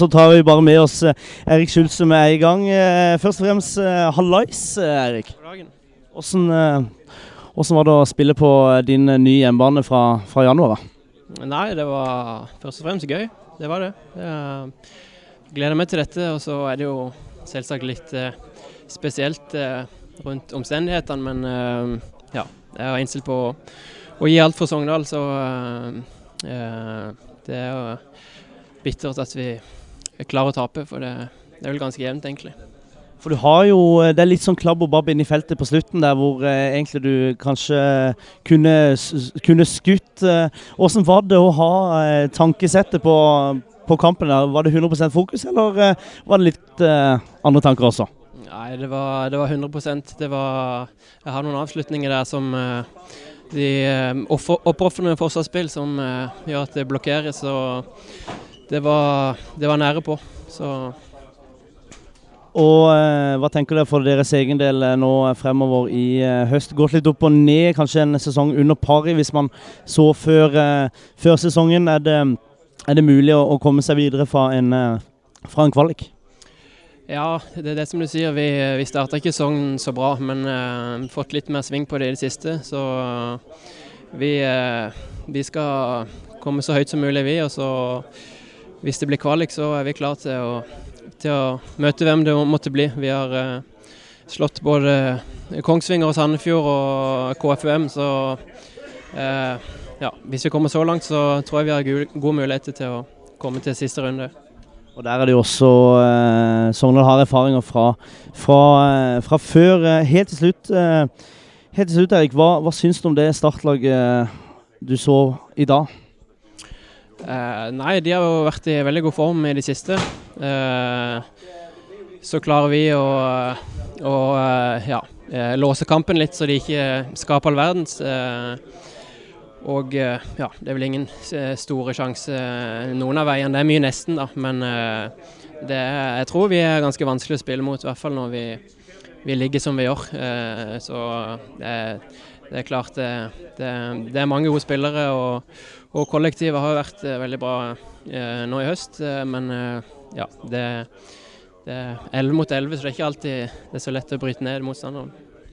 Så tar vi bare med oss Erik Erik som er i gang. Eh, først og fremst eh, hallais, Erik. Hvordan, hvordan, var det å spille på din nye hjemmebane fra, fra, januar? Nei, det var først og fremst gøy. Det var det. Jeg gleder meg til dette. Og så er det jo selvsagt litt spesielt rundt omstendighetene, men ja, jeg er innstilt på å gi alt for Sogndal, så det er jo bittert at vi klarer å tape, for det, det er vel ganske jevnt, egentlig. For du har jo, Det er litt sånn klabb og babb inni feltet på slutten der hvor eh, egentlig du kanskje kunne, kunne skutt. Hvordan eh, var det å ha eh, tankesettet på, på, kampen? der? Var det 100% fokus, eller eh, var det litt eh, andre tanker også? Nei, det var, det var 100% det var, Jeg har noen avslutninger der som eh, de oppofrende forsvarsspill som gjør at det blokkeres. og det var, det var nære på. Så og eh, hva tenker dere for deres egen del eh, nå fremover i eh, høst? Gått litt opp og ned, kanskje en sesong under pari hvis man så før, eh, før sesongen. Er det, er det mulig å, å, komme seg videre fra en, eh, fra en kvalik? Ja, det er det som du sier. Vi, vi starta ikke sesongen så bra, men eh, fått litt mer sving på det i det siste. Så vi, uh, vi, skal komme så høyt som mulig, vi. Og så hvis det blir kvalik, så er vi klare til å, til å møte hvem det måtte bli. Vi har uh, slått både Kongsvinger og Sandefjord og KFUM, så uh, ja, hvis vi kommer så langt, så tror jeg vi har gode muligheter til å komme til siste runde. Og Der er det jo også eh, Sogndal har erfaringer fra, fra, eh, fra før. Helt til slutt, eh, helt til slutt Erik, hva, hva syns du om det startlaget du så i dag? Uh, nei, de har jo vært i veldig god form i det siste. Uh, så klarer vi å, å uh, ja, låse kampen litt, så de ikke skaper all verdens. og ja, det er vel ingen store sjanse noen av veiene. Det er mye nesten, da. Men det, jeg tror vi er ganske vanskelig å spille mot, i hvert fall når vi, vi ligger som vi gjør. så det, det, er klart det, det, det er mange gode spillere. og og kollektivet har vært eh, veldig bra eh, nå i høst, eh, men ja, det, det er 11 mot 11, så det er ikke alltid det er så lett å bryte ned motstanderen.